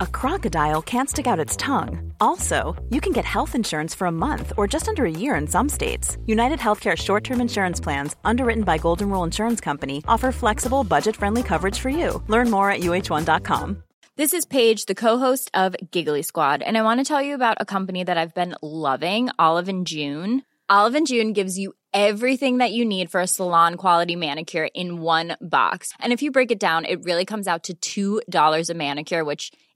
a crocodile can't stick out its tongue. Also, you can get health insurance for a month or just under a year in some states. United Healthcare short term insurance plans, underwritten by Golden Rule Insurance Company, offer flexible, budget friendly coverage for you. Learn more at uh1.com. This is Paige, the co-host of Giggly Squad, and I want to tell you about a company that I've been loving, Olive and June. Olive and June gives you everything that you need for a salon quality manicure in one box. And if you break it down, it really comes out to $2 a manicure, which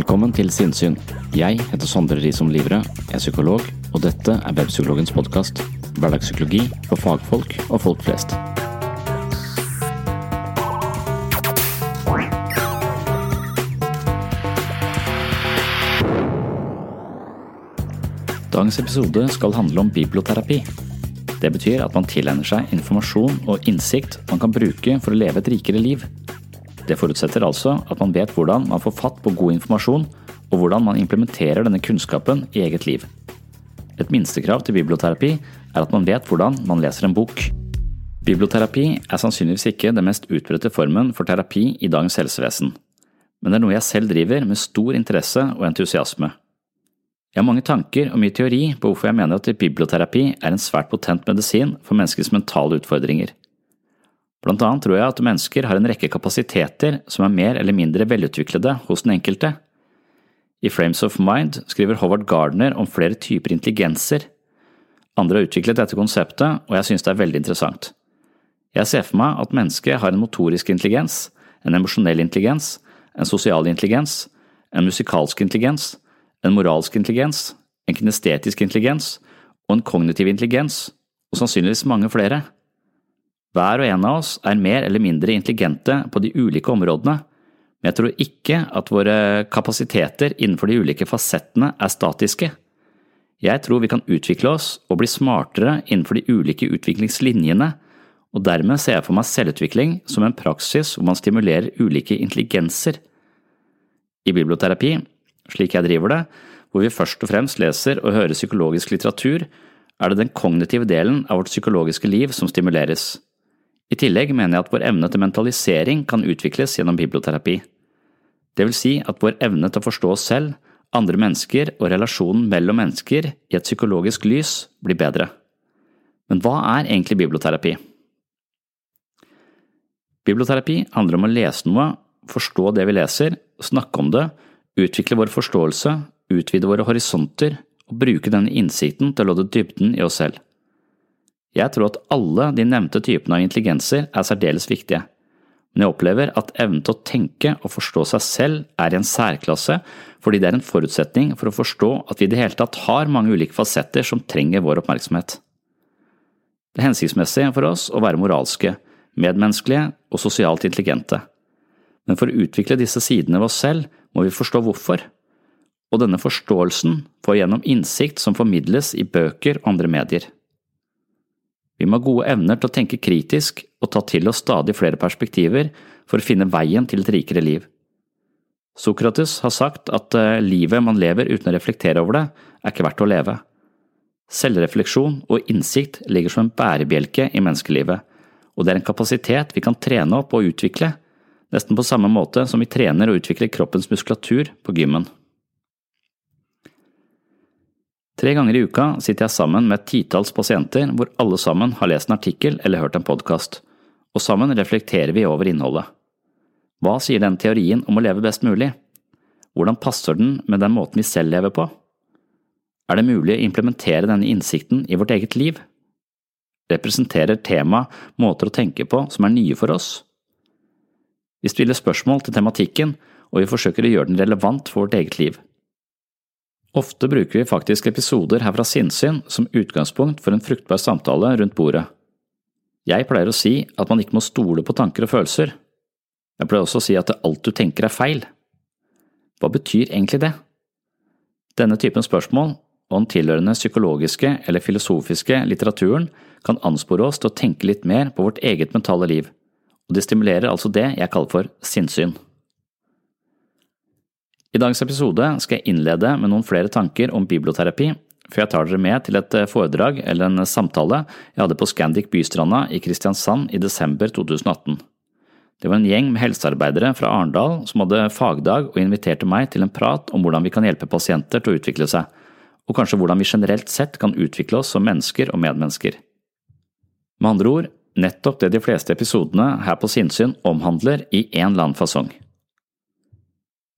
Velkommen til Sinnsyn. Jeg heter Sondre Risom Livre, er psykolog, og dette er Webpsykologens podkast. Hverdagspsykologi for fagfolk og folk flest. Dagens episode skal handle om biblioterapi. Det betyr at man tilegner seg informasjon og innsikt man kan bruke for å leve et rikere liv. Det forutsetter altså at man vet hvordan man får fatt på god informasjon, og hvordan man implementerer denne kunnskapen i eget liv. Et minstekrav til biblioterapi er at man vet hvordan man leser en bok. Biblioterapi er sannsynligvis ikke den mest utbredte formen for terapi i dagens helsevesen, men det er noe jeg selv driver med stor interesse og entusiasme. Jeg har mange tanker og mye teori på hvorfor jeg mener at biblioterapi er en svært potent medisin for menneskets mentale utfordringer. Blant annet tror jeg at mennesker har en rekke kapasiteter som er mer eller mindre velutviklede hos den enkelte. I Frames of Mind skriver Howard Gardner om flere typer intelligenser. Andre har utviklet dette konseptet, og jeg synes det er veldig interessant. Jeg ser for meg at mennesket har en motorisk intelligens, en emosjonell intelligens, en sosial intelligens, en musikalsk intelligens, en moralsk intelligens, en kinestetisk intelligens og en kognitiv intelligens, og sannsynligvis mange flere. Hver og en av oss er mer eller mindre intelligente på de ulike områdene, men jeg tror ikke at våre kapasiteter innenfor de ulike fasettene er statiske. Jeg tror vi kan utvikle oss og bli smartere innenfor de ulike utviklingslinjene, og dermed ser jeg for meg selvutvikling som en praksis hvor man stimulerer ulike intelligenser. I biblioterapi, slik jeg driver det, hvor vi først og fremst leser og hører psykologisk litteratur, er det den kognitive delen av vårt psykologiske liv som stimuleres. I tillegg mener jeg at vår evne til mentalisering kan utvikles gjennom biblioterapi. Det vil si at vår evne til å forstå oss selv, andre mennesker og relasjonen mellom mennesker i et psykologisk lys blir bedre. Men hva er egentlig biblioterapi? Biblioterapi handler om å lese noe, forstå det vi leser, snakke om det, utvikle vår forståelse, utvide våre horisonter og bruke denne innsikten til å lodde dybden i oss selv. Jeg tror at alle de nevnte typene av intelligenser er særdeles viktige, men jeg opplever at evnen til å tenke og forstå seg selv er i en særklasse fordi det er en forutsetning for å forstå at vi i det hele tatt har mange ulike fasetter som trenger vår oppmerksomhet. Det er hensiktsmessig for oss å være moralske, medmenneskelige og sosialt intelligente, men for å utvikle disse sidene ved oss selv må vi forstå hvorfor, og denne forståelsen får gjennom innsikt som formidles i bøker og andre medier. Vi må ha gode evner til å tenke kritisk og ta til oss stadig flere perspektiver for å finne veien til et rikere liv. Sokrates har sagt at eh, livet man lever uten å reflektere over det, er ikke verdt å leve. Selvrefleksjon og innsikt ligger som en bærebjelke i menneskelivet, og det er en kapasitet vi kan trene opp og utvikle, nesten på samme måte som vi trener og utvikler kroppens muskulatur på gymmen. Tre ganger i uka sitter jeg sammen med et titalls pasienter hvor alle sammen har lest en artikkel eller hørt en podkast, og sammen reflekterer vi over innholdet. Hva sier den teorien om å leve best mulig? Hvordan passer den med den måten vi selv lever på? Er det mulig å implementere denne innsikten i vårt eget liv? Representerer temaet måter å tenke på som er nye for oss? Vi stiller spørsmål til tematikken, og vi forsøker å gjøre den relevant for vårt eget liv. Ofte bruker vi faktisk episoder her fra sinnssyn som utgangspunkt for en fruktbar samtale rundt bordet. Jeg pleier å si at man ikke må stole på tanker og følelser. Jeg pleier også å si at alt du tenker er feil. Hva betyr egentlig det? Denne typen spørsmål og den tilhørende psykologiske eller filosofiske litteraturen kan anspore oss til å tenke litt mer på vårt eget mentale liv, og det stimulerer altså det jeg kaller for sinnssyn. I dagens episode skal jeg innlede med noen flere tanker om biblioterapi, for jeg tar dere med til et foredrag eller en samtale jeg hadde på Scandic Bystranda i Kristiansand i desember 2018. Det var en gjeng med helsearbeidere fra Arendal som hadde fagdag og inviterte meg til en prat om hvordan vi kan hjelpe pasienter til å utvikle seg, og kanskje hvordan vi generelt sett kan utvikle oss som mennesker og medmennesker. Med andre ord, nettopp det de fleste episodene her på Sinnsyn omhandler i en eller annen fasong.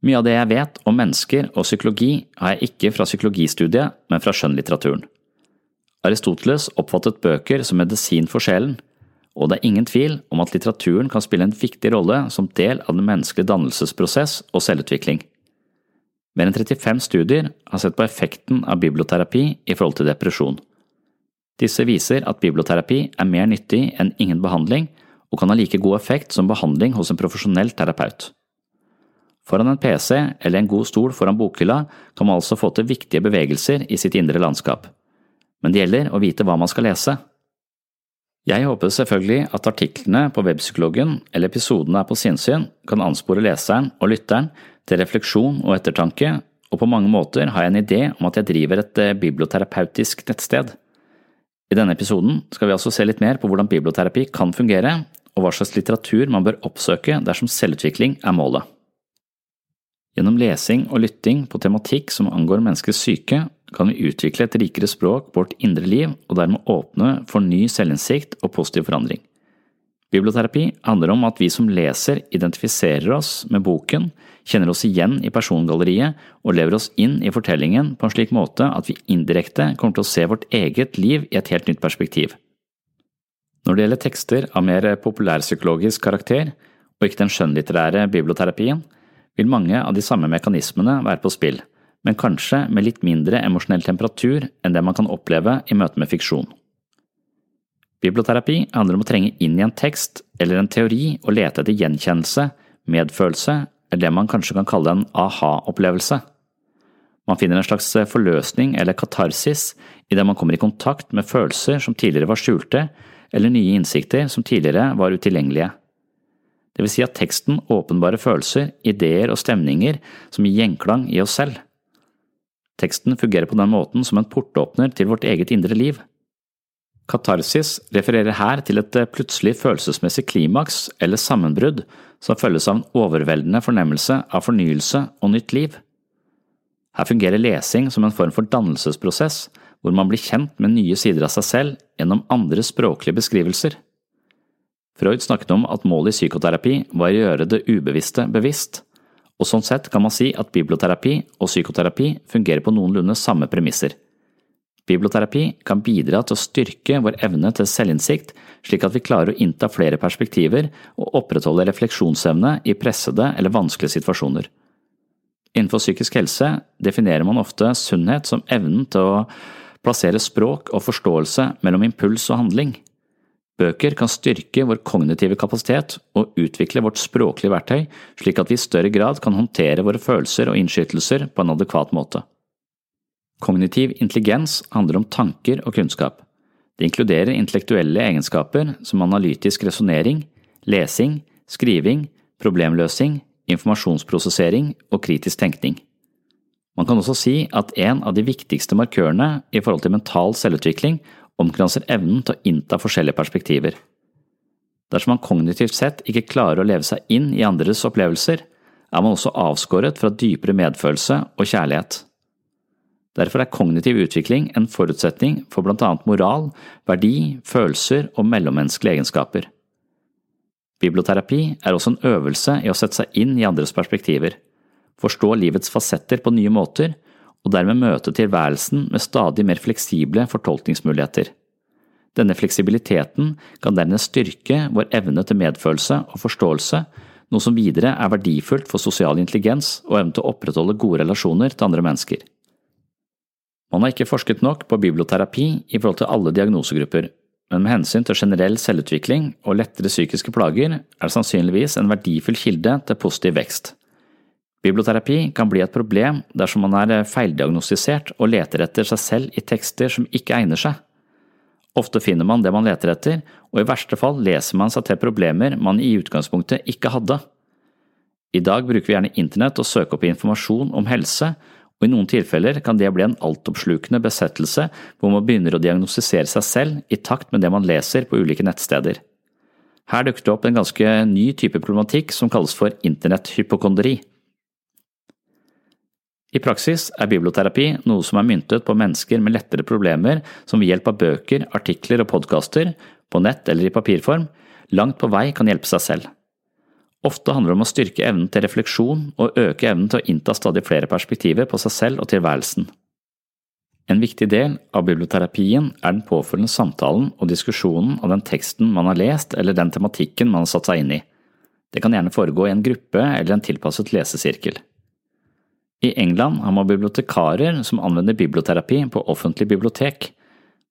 Mye av det jeg vet om mennesker og psykologi har jeg ikke fra psykologistudiet, men fra skjønnlitteraturen. Aristoteles oppfattet bøker som medisin for sjelen, og det er ingen tvil om at litteraturen kan spille en viktig rolle som del av den menneskelige dannelsesprosess og selvutvikling. Mer enn 35 studier har sett på effekten av biblioterapi i forhold til depresjon. Disse viser at biblioterapi er mer nyttig enn ingen behandling, og kan ha like god effekt som behandling hos en profesjonell terapeut. Foran en PC eller en god stol foran bokhylla kan man altså få til viktige bevegelser i sitt indre landskap. Men det gjelder å vite hva man skal lese. Jeg håper selvfølgelig at artiklene på Webpsykologen eller episodene her på Sinnsyn kan anspore leseren og lytteren til refleksjon og ettertanke, og på mange måter har jeg en idé om at jeg driver et eh, biblioterapeutisk nettsted. I denne episoden skal vi altså se litt mer på hvordan biblioterapi kan fungere, og hva slags litteratur man bør oppsøke dersom selvutvikling er målet. Gjennom lesing og lytting på tematikk som angår menneskets syke, kan vi utvikle et rikere språk vårt indre liv og dermed åpne for ny selvinnsikt og positiv forandring. Biblioterapi handler om at vi som leser identifiserer oss med boken, kjenner oss igjen i persongalleriet og lever oss inn i fortellingen på en slik måte at vi indirekte kommer til å se vårt eget liv i et helt nytt perspektiv. Når det gjelder tekster av mer populærpsykologisk karakter, og ikke den skjønnlitterære biblioterapien, vil mange av de samme mekanismene være på spill, men kanskje med litt mindre emosjonell temperatur enn det man kan oppleve i møte med fiksjon. Biblioterapi handler om å trenge inn i en tekst eller en teori og lete etter gjenkjennelse, medfølelse eller det man kanskje kan kalle en aha-opplevelse. Man finner en slags forløsning eller katarsis idet man kommer i kontakt med følelser som tidligere var skjulte, eller nye innsikter som tidligere var utilgjengelige det vil si at teksten åpenbarer følelser, ideer og stemninger som gir gjenklang i oss selv. Teksten fungerer på den måten som en portåpner til vårt eget indre liv. Katarsis refererer her til et plutselig følelsesmessig klimaks eller sammenbrudd som følges av en overveldende fornemmelse av fornyelse og nytt liv. Her fungerer lesing som en form for dannelsesprosess, hvor man blir kjent med nye sider av seg selv gjennom andres språklige beskrivelser. Freud snakket om at målet i psykoterapi var å gjøre det ubevisste bevisst, og sånn sett kan man si at biblioterapi og psykoterapi fungerer på noenlunde samme premisser. Biblioterapi kan bidra til å styrke vår evne til selvinnsikt, slik at vi klarer å innta flere perspektiver og opprettholde refleksjonsevne i pressede eller vanskelige situasjoner. Innenfor psykisk helse definerer man ofte sunnhet som evnen til å plassere språk og forståelse mellom impuls og handling. Bøker kan styrke vår kognitive kapasitet og utvikle vårt språklige verktøy, slik at vi i større grad kan håndtere våre følelser og innskytelser på en adekvat måte. Kognitiv intelligens handler om tanker og kunnskap. Det inkluderer intellektuelle egenskaper som analytisk resonnering, lesing, skriving, problemløsing, informasjonsprosessering og kritisk tenkning. Man kan også si at en av de viktigste markørene i forhold til mental selvutvikling omkranser evnen til å innta forskjellige perspektiver. Dersom man kognitivt sett ikke klarer å leve seg inn i andres opplevelser, er man også avskåret fra dypere medfølelse og kjærlighet. Derfor er kognitiv utvikling en forutsetning for blant annet moral, verdi, følelser og mellommenneskelige egenskaper. Biblioterapi er også en øvelse i å sette seg inn i andres perspektiver, forstå livets fasetter på nye måter og dermed møte tilværelsen med stadig mer fleksible fortolkningsmuligheter. Denne fleksibiliteten kan dernest styrke vår evne til medfølelse og forståelse, noe som videre er verdifullt for sosial intelligens og evne til å opprettholde gode relasjoner til andre mennesker. Man har ikke forsket nok på biblioterapi i forhold til alle diagnosegrupper, men med hensyn til generell selvutvikling og lettere psykiske plager er det sannsynligvis en verdifull kilde til positiv vekst. Biblioterapi kan bli et problem dersom man er feildiagnostisert og leter etter seg selv i tekster som ikke egner seg. Ofte finner man det man leter etter, og i verste fall leser man seg til problemer man i utgangspunktet ikke hadde. I dag bruker vi gjerne internett og søker opp informasjon om helse, og i noen tilfeller kan det bli en altoppslukende besettelse hvor man begynner å diagnostisere seg selv i takt med det man leser på ulike nettsteder. Her dukker det opp en ganske ny type problematikk som kalles for internetthypokonderi. I praksis er biblioterapi noe som er myntet på mennesker med lettere problemer som ved hjelp av bøker, artikler og podkaster, på nett eller i papirform, langt på vei kan hjelpe seg selv. Ofte handler det om å styrke evnen til refleksjon og øke evnen til å innta stadig flere perspektiver på seg selv og tilværelsen. En viktig del av biblioterapien er den påfølgende samtalen og diskusjonen av den teksten man har lest eller den tematikken man har satt seg inn i. Det kan gjerne foregå i en gruppe eller en tilpasset lesesirkel. I England har man bibliotekarer som anvender biblioterapi på offentlig bibliotek.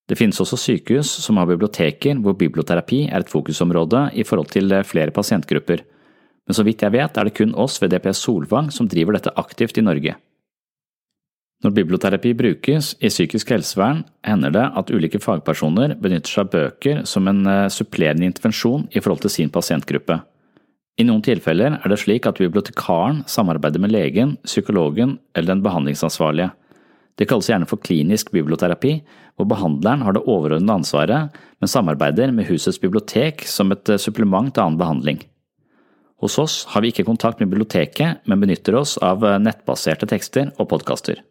Det finnes også sykehus som har biblioteker hvor biblioterapi er et fokusområde i forhold til flere pasientgrupper men så vidt jeg vet er det kun oss ved DPS Solvang som driver dette aktivt i Norge. Når biblioterapi brukes i psykisk helsevern, hender det at ulike fagpersoner benytter seg av bøker som en eh, supplerende intervensjon i forhold til sin pasientgruppe. I noen tilfeller er det slik at bibliotekaren samarbeider med legen, psykologen eller den behandlingsansvarlige. Det kalles gjerne for klinisk biblioterapi, hvor behandleren har det overordnede ansvaret, men samarbeider med husets bibliotek som et eh, supplement til annen behandling. Hos oss har vi ikke kontakt med biblioteket, men benytter oss av eh, nettbaserte tekster og podkaster.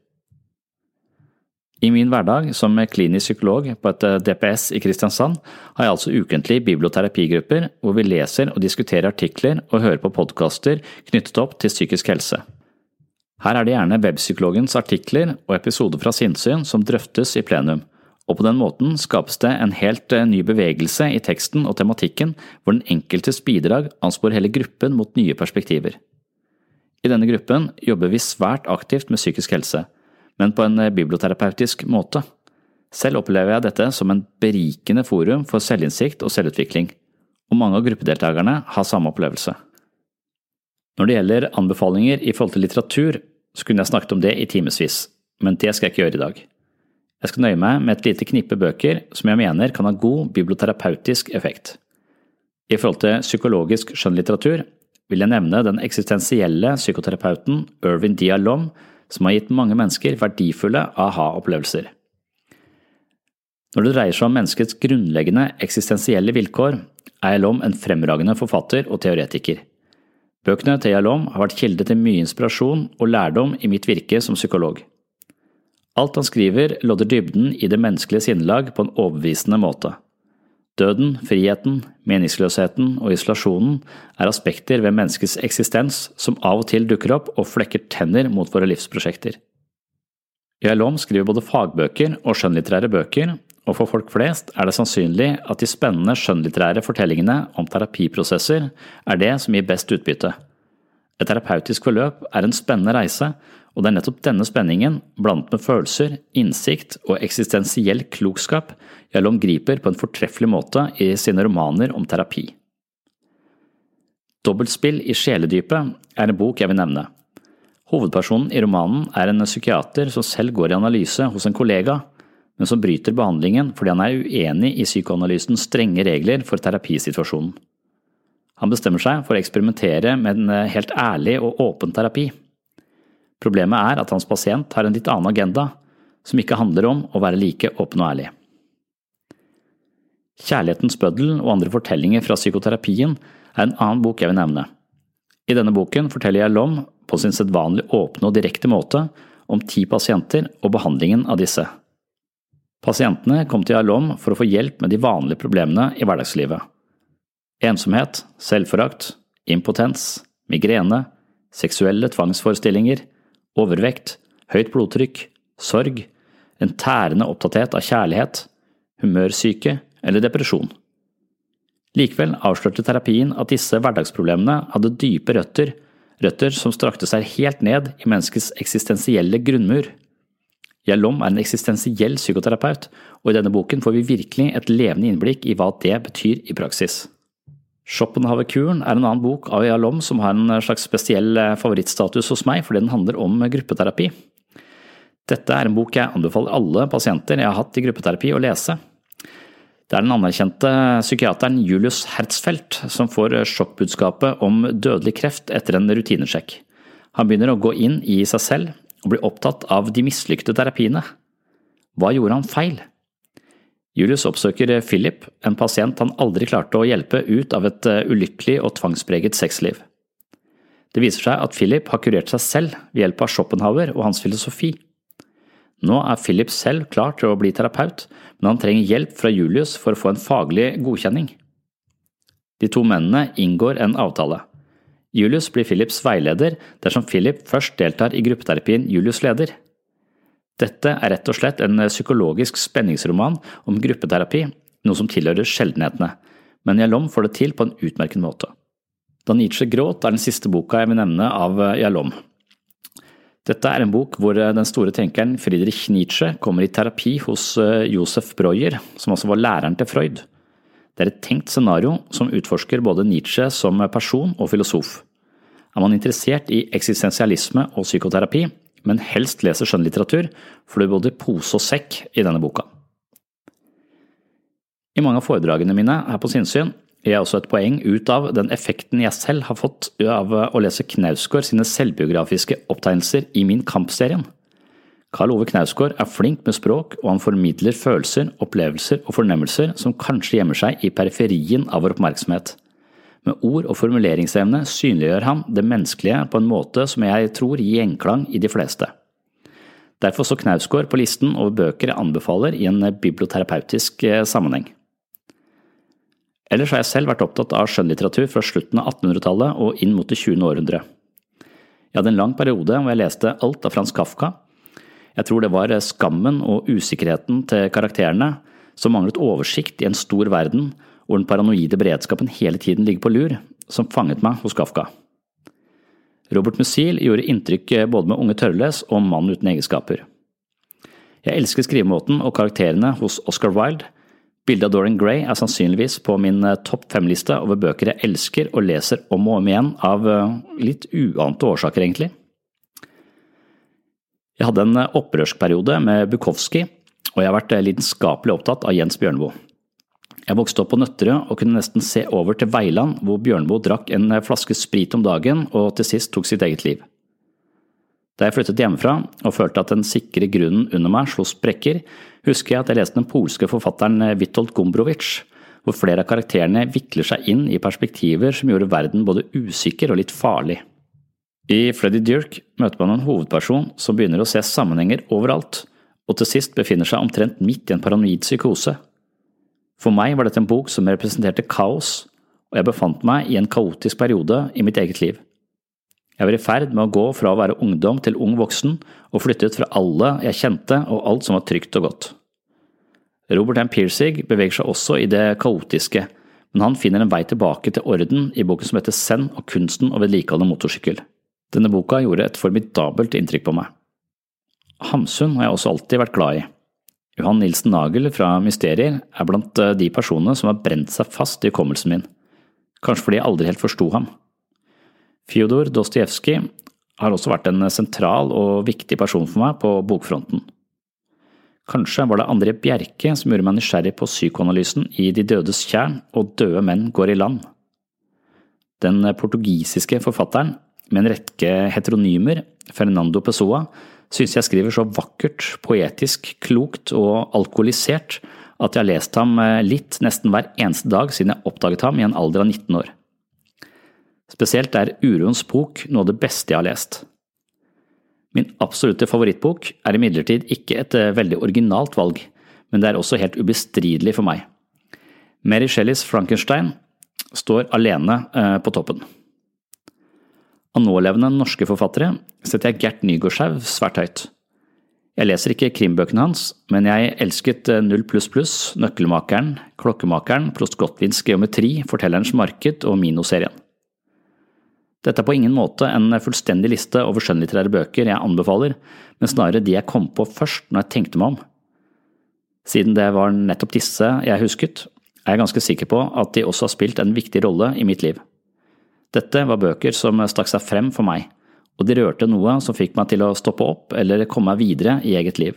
I min hverdag som klinisk psykolog på et eh, DPS i Kristiansand har jeg altså ukentlig biblioterapigrupper hvor vi leser og diskuterer artikler og hører på podkaster knyttet opp til psykisk helse. Her er det gjerne webpsykologens artikler og episoder fra sinnssyn som drøftes i plenum, og på den måten skapes det en helt eh, ny bevegelse i teksten og tematikken, hvor den enkeltes bidrag ansporer hele gruppen mot nye perspektiver. I denne gruppen jobber vi svært aktivt med psykisk helse, men på en eh, biblioterapeutisk måte. Selv opplever jeg dette som en berikende forum for selvinnsikt og selvutvikling, og mange av gruppedeltakerne har samme opplevelse. Når det gjelder anbefalinger i forhold til litteratur, så kunne jeg snakket om det i timevis, men det skal jeg ikke gjøre i dag. Jeg skal nøye meg med et lite knippe bøker som jeg mener kan ha god biblioterapeutisk effekt. I forhold til psykologisk skjønnlitteratur vil jeg nevne den eksistensielle psykoterapeuten Irvin Dialom, som har gitt mange mennesker verdifulle aha-opplevelser. Når det dreier seg om menneskets grunnleggende eksistensielle vilkår, er Yalom en fremragende forfatter og teoretiker. Bøkene til Yalom har vært kilde til mye inspirasjon og lærdom i mitt virke som psykolog. Alt han skriver, lodder dybden i det menneskelige sinnelag på en overbevisende måte. Døden, friheten, meningsløsheten og isolasjonen er aspekter ved menneskets eksistens som av og til dukker opp og flekker tenner mot våre livsprosjekter. Yalom skriver både fagbøker og skjønnlitterære bøker, og for folk flest er det sannsynlig at de spennende skjønnlitterære fortellingene om terapiprosesser er det som gir best utbytte. Et terapeutisk forløp er en spennende reise og det er nettopp denne spenningen, blandet med følelser, innsikt og eksistensiell klokskap, Jalom griper på en fortreffelig måte i sine romaner om terapi. Dobbeltspill i sjeledypet er en bok jeg vil nevne. Hovedpersonen i romanen er en psykiater som selv går i analyse hos en kollega, men som bryter behandlingen fordi han er uenig i psykoanalysens strenge regler for terapisituasjonen. Han bestemmer seg for å eksperimentere med en helt ærlig og åpen terapi. Problemet er at hans pasient har en litt annen agenda, som ikke handler om å være like åpen og ærlig. Kjærlighetens bøddel og andre fortellinger fra psykoterapien er en annen bok jeg vil nevne. I denne boken forteller jeg Lom på sin sedvanlig åpne og direkte måte om ti pasienter og behandlingen av disse. Pasientene kom til Alom for å få hjelp med de vanlige problemene i hverdagslivet. Ensomhet, selvforakt, impotens, migrene, seksuelle tvangsforestillinger, overvekt, høyt blodtrykk, sorg, en tærende opptatthet av kjærlighet, humørsyke eller depresjon. Likevel avslørte terapien at disse hverdagsproblemene hadde dype røtter, røtter som strakte seg helt ned i menneskets eksistensielle grunnmur. Yalom er en eksistensiell psykoterapeut, og i denne boken får vi virkelig et levende innblikk i hva det betyr i praksis. Schopenhauer-kuren er en annen bok av Yalom som har en slags spesiell eh, favorittstatus hos meg fordi den handler om gruppeterapi. Dette er en bok jeg anbefaler alle pasienter jeg har hatt i gruppeterapi å lese. Det er den anerkjente psykiateren Julius Hertzfeldt som får sjokkbudskapet om dødelig kreft etter en rutinesjekk. Han begynner å gå inn i seg selv og blir opptatt av de mislykkede terapiene. Hva gjorde han feil? Julius oppsøker Philip, en pasient han aldri klarte å hjelpe ut av et eh, ulykkelig og tvangspreget sexliv. Det viser seg at Philip har kurert seg selv ved hjelp av Schopenhauer og hans filosofi. Nå er Philip selv klar til å bli terapeut, men han trenger hjelp fra Julius for å få en faglig godkjenning. De to mennene inngår en avtale. Julius blir Philips veileder dersom Philip først deltar i gruppeterapien Julius leder. Dette er rett og slett en psykologisk spenningsroman om gruppeterapi, noe som tilhører sjeldenhetene, men Jalom får det til på en utmerket måte. Da Nietzsche gråt er den siste boka jeg vil nevne av Jalom. Dette er en bok hvor den store tenkeren Friedrich Nietzsche kommer i terapi hos eh, Josef Breuer, som også var læreren til Freud. Det er et tenkt scenario som utforsker både Nietzsche som person og filosof. Er man interessert i eksistensialisme og psykoterapi, men helst leser skjønnlitteratur, får du både pose og sekk i denne boka. I mange av foredragene mine her på Sinnsyn jeg også et poeng ut av den effekten jeg selv har fått av å lese Knausgård sine selvbiografiske opptegnelser i Min kamp-serien. Karl Ove Knausgård er flink med språk, og han formidler følelser, opplevelser og fornemmelser som kanskje gjemmer seg i periferien av vår oppmerksomhet. Med ord og formuleringsevne synliggjør han det menneskelige på en måte som jeg tror gir gjenklang i de fleste. Derfor så Knausgård på listen over bøker jeg anbefaler i en biblioterapeutisk eh, sammenheng. Ellers har jeg selv vært opptatt av skjønnlitteratur fra slutten av 1800-tallet og inn mot det 20. århundre. Jeg hadde en lang periode hvor jeg leste alt av Frans Kafka. Jeg tror det var skammen og usikkerheten til karakterene som manglet oversikt i en stor verden hvor den paranoide beredskapen hele tiden ligger på lur, som fanget meg hos Kafka. Robert Musil gjorde inntrykk både med Unge Tørrles og Mann uten egenskaper. Jeg elsker skrivemåten og karakterene hos Oscar Wilde. Bildet av Dorian Gray er sannsynligvis på min eh, topp fem-liste over bøker jeg elsker og leser om og om igjen, av eh, litt uante årsaker, egentlig. Jeg hadde en eh, opprørsperiode med Bukowski, og jeg har vært lidenskapelig opptatt av Jens Bjørneboe. Jeg vokste opp på Nøtterøy og kunne nesten se over til Veiland, hvor Bjørneboe drakk en flaske sprit om dagen og til sist tok sitt eget liv. Da jeg flyttet hjemmefra og følte at den sikre grunnen under meg slo sprekker, husker jeg at jeg leste den polske forfatteren Witold Gombrowicz, hvor flere av karakterene vikler seg inn i perspektiver som gjorde verden både usikker og litt farlig. I Freddy Dirk møter man en hovedperson som begynner å se sammenhenger overalt, og til sist befinner seg omtrent midt i en paranoid psykose. For meg var dette en bok som representerte kaos, og jeg befant meg i en kaotisk periode i mitt eget liv. Jeg var i ferd med å gå fra å være ungdom til ung voksen, og flyttet fra alle jeg kjente og alt som var trygt og godt. Robert M. Piercing beveger seg også i det kaotiske, men han finner en vei tilbake til orden i boken som heter Zen og kunsten å vedlikeholde motorsykkel. Denne boka gjorde et formidabelt inntrykk på meg. Hamsun har jeg også alltid vært glad i. Johan Nilsen Nagel fra Mysterier er blant eh, de personene som har brent seg fast i hukommelsen min, kanskje fordi jeg aldri helt forsto ham. Fjodor Dostojevskij har også vært en sentral og viktig person for meg på bokfronten. Kanskje var det André Bjerke som gjorde meg nysgjerrig på psykoanalysen i De dødes tjern og Døde menn går i land. Den portugisiske forfatteren med en rekke heteronymer, Fernando Pessoa, synes jeg skriver så vakkert, poetisk, klokt og alkoholisert at jeg har lest ham litt nesten hver eneste dag siden jeg oppdaget ham i en alder av 19 år. Spesielt er Uroens bok noe av det beste jeg har lest. Min absolutte favorittbok er imidlertid ikke et eh, veldig originalt valg, men det er også helt ubestridelig for meg. Mary Shelleys Frankenstein står alene eh, på toppen. Av nålevende norske forfattere setter jeg Gert Nygaardshaug svært høyt. Jeg leser ikke krimbøkene hans, men jeg elsket eh, Null pluss pluss, Nøkkelmakeren, Klokkemakeren, Prost Gottwins geometri, Fortellerens marked og Mino-serien. Dette er på ingen måte en fullstendig liste over skjønnlitterære bøker jeg anbefaler, men snarere de jeg kom på først når jeg tenkte meg om. Siden det var nettopp disse jeg husket, er jeg ganske sikker på at de også har spilt en viktig rolle i mitt liv. Dette var bøker som stakk seg frem for meg, og de rørte noe som fikk meg til å stoppe opp eller komme meg videre i eget liv.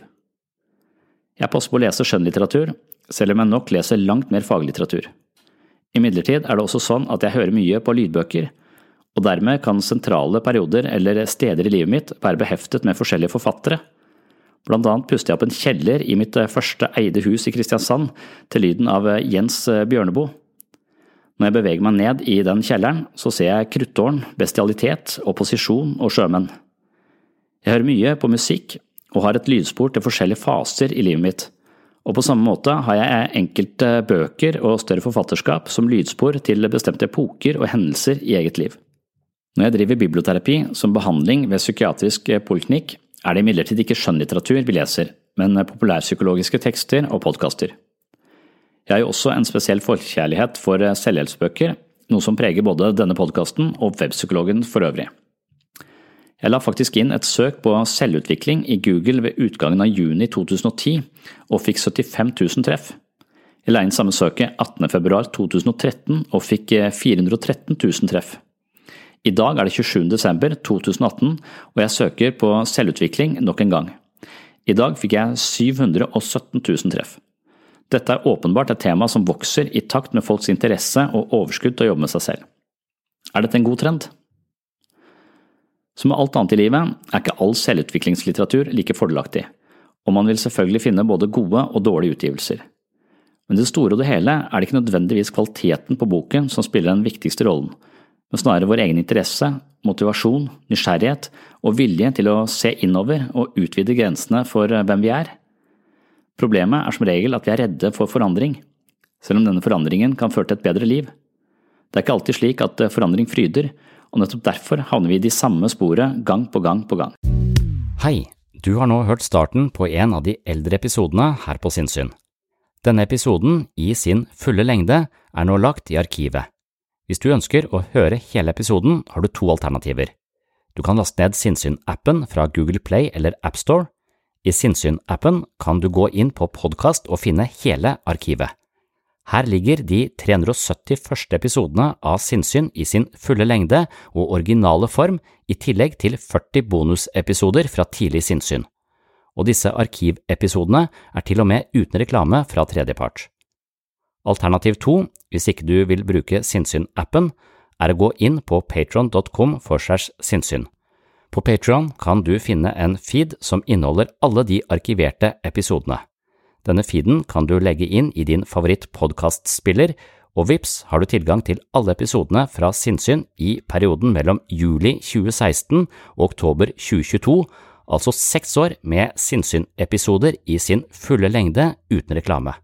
Jeg passer på å lese skjønnlitteratur, selv om jeg nok leser langt mer faglitteratur. Imidlertid er det også sånn at jeg hører mye på lydbøker, og dermed kan sentrale perioder eller steder i livet mitt være beheftet med forskjellige forfattere. Blant annet pustet jeg opp en kjeller i mitt første eide hus i Kristiansand til lyden av Jens Bjørneboe. Når jeg beveger meg ned i den kjelleren, så ser jeg kruttårn, bestialitet, opposisjon og sjømenn. Jeg hører mye på musikk og har et lydspor til forskjellige faser i livet mitt, og på samme måte har jeg enkelte bøker og større forfatterskap som lydspor til bestemte epoker og hendelser i eget liv. Når jeg driver biblioterapi som behandling ved psykiatrisk poliklinikk, er det imidlertid ikke skjønnlitteratur vi leser, men populærpsykologiske tekster og podkaster. Jeg har jo også en spesiell forkjærlighet for selvhjelpsbøker, noe som preger både denne podkasten og webpsykologen for øvrig. Jeg la faktisk inn et søk på selvutvikling i Google ved utgangen av juni 2010, og fikk 75 000 treff. Jeg la inn samme søket 18.2.2013 og fikk 413 000 treff. I dag er det 27.12.2018, og jeg søker på selvutvikling nok en gang. I dag fikk jeg 717 000 treff. Dette er åpenbart et tema som vokser i takt med folks interesse og overskudd til å jobbe med seg selv. Er dette en god trend? Som med alt annet i livet er ikke all selvutviklingslitteratur like fordelaktig, og man vil selvfølgelig finne både gode og dårlige utgivelser. Men i det store og det hele er det ikke nødvendigvis kvaliteten på boken som spiller den viktigste rollen, men snarere vår egen interesse, motivasjon, nysgjerrighet og vilje til å se innover og utvide grensene for hvem vi er. Problemet er som regel at vi er redde for forandring, selv om denne forandringen kan føre til et bedre liv. Det er ikke alltid slik at forandring fryder, og nettopp derfor havner vi i de samme sporet gang på gang på gang. Hei, du har nå hørt starten på en av de eldre episodene her på Sinnsyn. Denne episoden, i sin fulle lengde, er nå lagt i arkivet. Hvis du ønsker å høre hele episoden, har du to alternativer. Du kan laste ned Sinnsyn-appen fra Google Play eller AppStore. I Sinnsyn-appen kan du gå inn på podkast og finne hele arkivet. Her ligger de 370 første episodene av Sinnsyn i sin fulle lengde og originale form, i tillegg til 40 bonusepisoder fra tidlig sinnssyn. Og disse arkivepisodene er til og med uten reklame fra tredjepart. Alternativ to, hvis ikke du vil bruke Sinnsyn-appen, er å gå inn på patron.com for segs sinnssyn. På Patron kan du finne en feed som inneholder alle de arkiverte episodene. Denne feeden kan du legge inn i din favoritt-podkastspiller, og vips har du tilgang til alle episodene fra Sinnsyn i perioden mellom juli 2016 og oktober 2022, altså seks år med Sinnsyn-episoder i sin fulle lengde uten reklame.